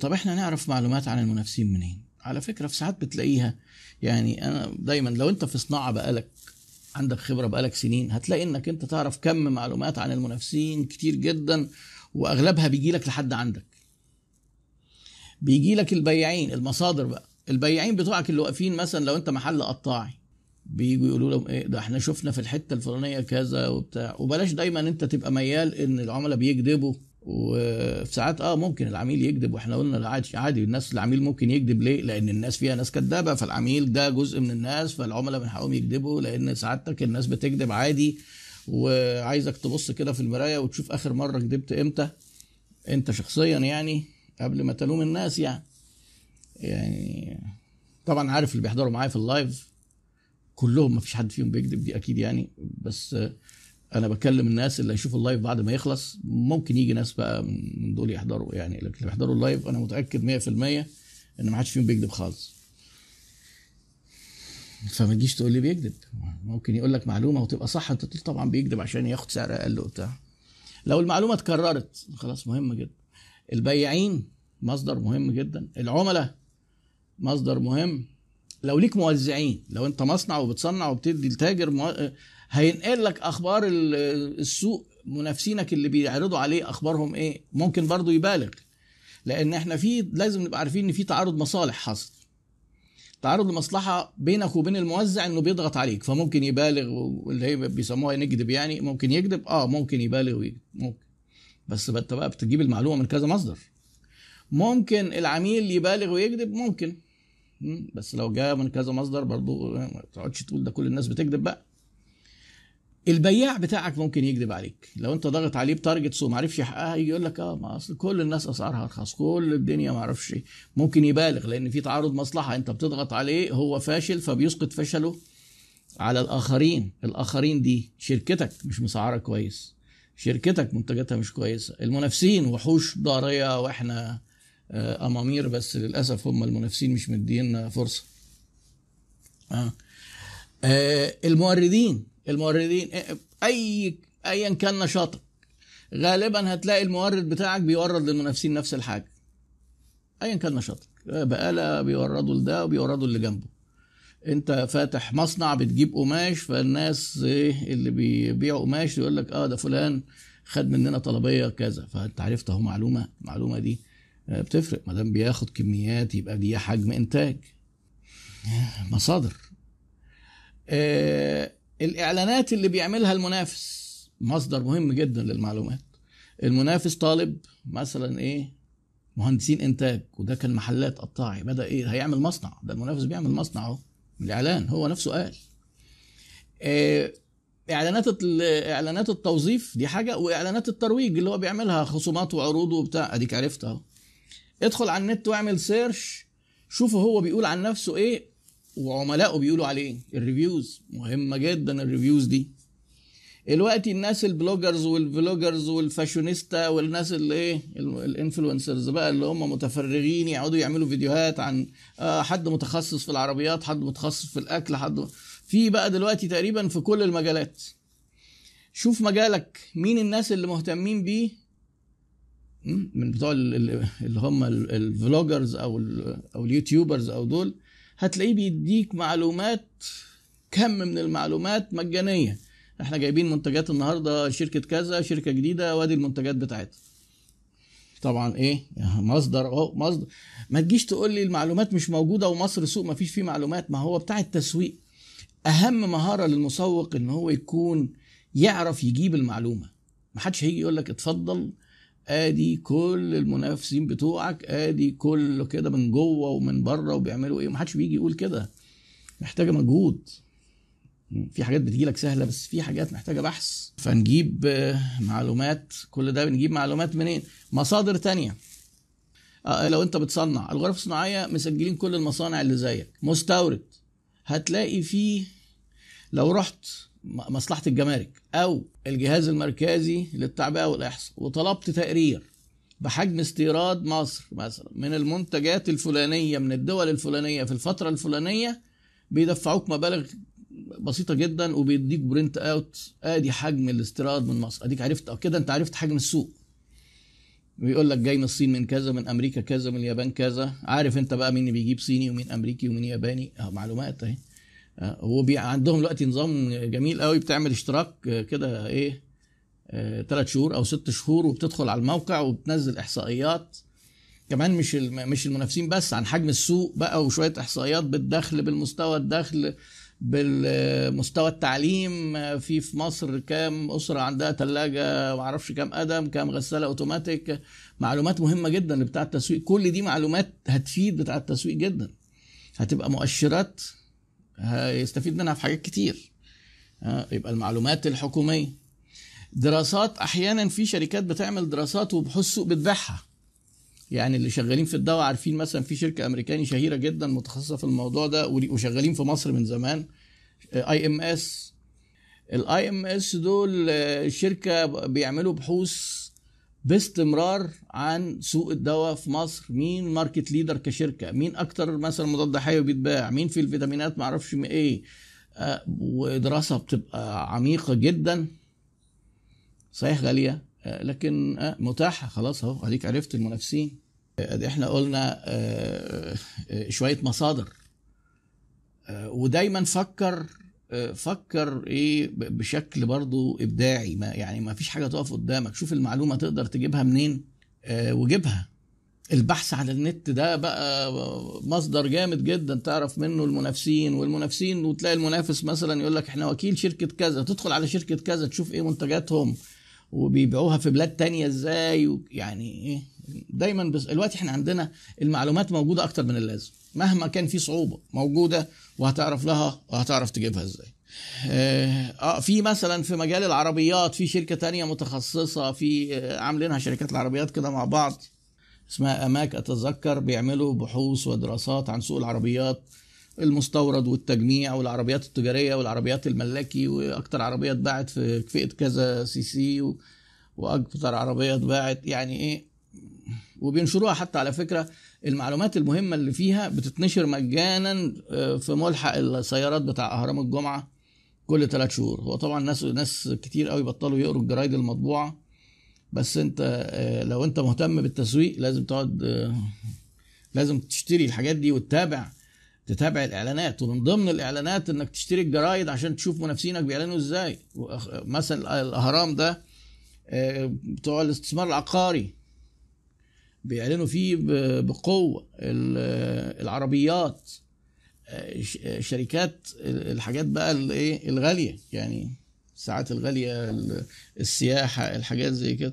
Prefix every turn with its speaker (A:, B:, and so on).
A: طب إحنا نعرف معلومات عن المنافسين منين؟ على فكرة في ساعات بتلاقيها يعني أنا دايما لو أنت في صناعة بقالك عندك خبرة بقالك سنين هتلاقي إنك أنت تعرف كم معلومات عن المنافسين كتير جدا وأغلبها بيجي لك لحد عندك. بيجي لك البياعين المصادر بقى. البياعين بتوعك اللي واقفين مثلا لو أنت محل قطاعي. بيجوا يقولوا لهم إيه ده إحنا شفنا في الحتة الفلانية كذا وبتاع. وبلاش دايما أنت تبقى ميال إن العملاء بيكذبوا. وفي ساعات آه ممكن العميل يكذب وإحنا قلنا عادي عادي الناس العميل ممكن يكذب ليه؟ لأن الناس فيها ناس كذابة فالعميل ده جزء من الناس فالعملاء من حقهم يكذبوا لأن سعادتك الناس بتكذب عادي. وعايزك تبص كده في المراية وتشوف آخر مرة كذبت إمتى. أنت شخصيا يعني قبل ما تلوم الناس يعني. يعني طبعا عارف اللي بيحضروا معايا في اللايف كلهم ما فيش حد فيهم بيكذب دي أكيد يعني. بس أنا بكلم الناس اللي هيشوفوا ال live بعد ما يخلص ممكن يجي ناس بقى من دول يحضروا. يعني لكن اللي بيحضروا ال live أنا متأكد 100% إن ما حدش فيهم بيكذب خالص. فما تجيش تقول لي بيكذب. ممكن يقول لك معلومة وتبقى صح أنت تقول طبعا بيكذب عشان ياخد سعر أقل وبتاع. لو المعلومة اتكررت خلاص مهمه جدا. البياعين مصدر مهم جدا. العملاء مصدر مهم. لو ليك موزعين لو أنت مصنع وبتصنع وبتدي التاجر مو... هينقل لك أخبار السوق منافسينك اللي بيعرضوا عليه أخبارهم إيه؟ ممكن برضو يبالغ. لأن إحنا في لازم نبقى عارفين إن في تعارض مصالح حصل تعارض المصلحة بينك وبين الموزع إنه بيضغط عليك فممكن يبالغ واللي هي بيسموها نكذب يعني ممكن يكذب؟ آه ممكن يبالغ ويكذب ممكن. بس انت بقى بتجيب المعلومة من كذا مصدر. ممكن العميل يبالغ ويكذب؟ ممكن. بس لو جاء من كذا مصدر برضو ما تقعدش تقول ده كل الناس بتكذب بقى. البياع بتاعك ممكن يكذب عليك. لو انت ضاغط عليه بتارجتس وما عرفش يحققها يجي يقول لك آه ما أصل كل الناس أسعارها أرخص كل الدنيا ما أعرفش ممكن يبالغ لأن في تعارض مصلحة أنت بتضغط عليه هو فاشل فبيسقط فشله على الآخرين. الآخرين دي شركتك مش مسعرة كويس. شركتك منتجاتها مش كويسة. المنافسين وحوش ضارية وإحنا أمامير بس للأسف هم المنافسين مش مدينا فرصة. آه. آه الموردين. الموردين أي ايا كان نشاطك غالبا هتلاقي المورد بتاعك بيورد للمنافسين نفس الحاجة. ايا كان نشاطك بقالة بيوردوا لده وبيوردوا اللي جنبه. أنت فاتح مصنع بتجيب قماش فالناس إيه اللي بيبيعوا قماش يقول لك آه ده فلان خد مننا طلبية كذا. فأنت عرفت أهو معلومة المعلومة دي بتفرق. ما دام بياخد كميات يبقى دي حجم إنتاج. مصادر. آه الإعلانات اللي بيعملها المنافس مصدر مهم جدا للمعلومات. المنافس طالب مثلا إيه؟ مهندسين إنتاج وده كان محلات قطاعي بدأ إيه؟ هيعمل مصنع. ده المنافس بيعمل مصنع أهو الإعلان هو نفسه قال. آه إعلانات إعلانات التوظيف دي حاجة وإعلانات الترويج اللي هو بيعملها خصومات وعروض وبتاع. أديك عرفت أهو. ادخل على النت واعمل search شوفوا هو بيقول عن نفسه إيه؟ وعملائه بيقولوا عليه ال reviews مهمة جدا ال reviews دي. دلوقتي الناس ال bloggers وال vloggers وال fashionista والناس اللي إيه ال influencers بقى اللي هم متفرغين يقعدوا يعملوا فيديوهات عن آه حد متخصص في العربيات حد متخصص في الأكل حد في بقى دلوقتي تقريبا في كل المجالات. شوف مجالك مين الناس اللي مهتمين بيه؟ من بتوع اللي هم ال vloggers أو أو ال YouTubers أو دول. هتلاقيه بيديك معلومات كم من المعلومات مجانية. إحنا جايبين منتجات النهارده شركة كذا شركة جديدة وادي المنتجات بتاعتها. طبعا إيه؟ مصدر أهو مصدر. ما تجيش تقول لي المعلومات مش موجودة ومصر سوق ما فيش فيه معلومات. ما هو بتاع التسويق. أهم مهارة للمسوق إن هو يكون يعرف يجيب المعلومة. ما حدش هيجي يقول لك اتفضل ادي كل المنافسين بتوعك ادي كله كده من جوه ومن بره وبيعملوا إيه؟ ما حدش بيجي يقول كده. محتاجة مجهود. في حاجات بتجي لك سهلة بس في حاجات محتاجة بحث. فنجيب معلومات. كل ده بنجيب معلومات منين؟ مصادر تانية. لو انت بتصنع. الغرف الصناعية مسجلين كل المصانع اللي زيك. مستورد. هتلاقي فيه لو رحت مصلحة الجمارك أو الجهاز المركزي للتعبئة والإحصاء وطلبت تقرير بحجم استيراد مصر مثلا من المنتجات الفلانية من الدول الفلانية في الفترة الفلانية بيدفعوك مبالغ بسيطة جدا وبيديك printout آدي حجم الاستيراد من مصر. أديك عرفت أو كده أنت عرفت حجم السوق. بيقول لك جاي من الصين من كذا من أمريكا كذا من اليابان كذا. عارف أنت بقى مين بيجيب صيني ومين أمريكي ومين ياباني؟ آه معلومات أهي. آه، هو بي عندهم دلوقتي نظام جميل قوي بتعمل اشتراك آه، كده إيه ثلاث شهور أو ست شهور وبتدخل على الموقع وبتنزل إحصائيات. كمان مش مش المنافسين بس عن حجم السوق بقى وشوية إحصائيات بالدخل بالمستوى الدخل بالمستوى التعليم. في في مصر كام أسرة عندها ثلاجه ما أعرفش كام قدم كام غسالة أوتوماتيك. معلومات مهمة جدا بتاع التسويق. كل دي معلومات هتفيد بتاع التسويق جدا. هتبقى مؤشرات هيستفيد منها في حاجات كتير. ها، يبقى المعلومات الحكومية. دراسات أحيانا في شركات بتعمل دراسات وبحوث سوق بتبيعها. يعني اللي شغالين في الدواء عارفين مثلا في شركة أمريكاني شهيرة جدا متخصصة في الموضوع ده وشغالين في مصر من زمان. IMS ال IMS دول آه، شركة بيعملوا بحوث باستمرار عن سوق الدواء في مصر. مين market leader كشركة؟ مين أكتر مثلا مضاد حيوي بيتباع؟ مين في الفيتامينات؟ ما أعرفش م- إيه. آه، ودراسة بتبقى عميقة جدا. صحيح غالية. آه، لكن آه، متاحة. خلاص أهو أديك عرفت المنافسين. آه، ادي إحنا قلنا آه، آه، شوية مصادر. آه، ودايما فكر آه، فكر إيه بشكل برضو إبداعي. ما يعني ما فيش حاجة تقف قدامك. شوف المعلومة تقدر تجيبها منين آه، وجيبها. البحث على النت ده بقى مصدر جامد جدا. تعرف منه المنافسين والمنافسين وتلاقي المنافس مثلا يقول لك إحنا وكيل شركة كذا. تدخل على شركة كذا تشوف إيه منتجاتهم وبيبيعوها في بلاد تانية إزاي يعني إيه؟ دايما بس دلوقتي إحنا عندنا المعلومات موجودة أكتر من اللازم. مهما كان في صعوبة موجودة وهتعرف لها وهتعرف تجيبها إزاي. آه آه، في مثلا في مجال العربيات في شركة تانية متخصصة في آه، عاملينها شركات العربيات كده مع بعض اسمها AMIC. أتذكر بيعملوا بحوث ودراسات عن سوق العربيات المستورد والتجميع والعربيات التجارية والعربيات الملاكي وأكتر عربيه اتباعت في فئة كذا CC وأكتر عربيه اتباعت يعني إيه؟ وبينشروها حتى على فكرة المعلومات المهمة اللي فيها بتتنشر مجانا آه، في ملحق السيارات بتاع أهرام الجمعة كل ثلاث شهور. هو طبعا ناس ناس كتير قوي بطلوا يقروا الجرايد المطبوعة. بس انت آه، لو انت مهتم بالتسويق لازم تقعد آه، لازم تشتري الحاجات دي وتتابع تتابع الإعلانات. ومن ضمن الإعلانات انك تشتري الجرايد عشان تشوف منافسينك بيعلنوا إزاي. مثلا الأهرام ده بتوع الاستثمار العقاري. بيعلنوا فيه بقوة ال- العربيات آه، شركات الحاجات بقى الايه الغالية. يعني الساعات الغالية ال- السياحة الحاجات زي كده.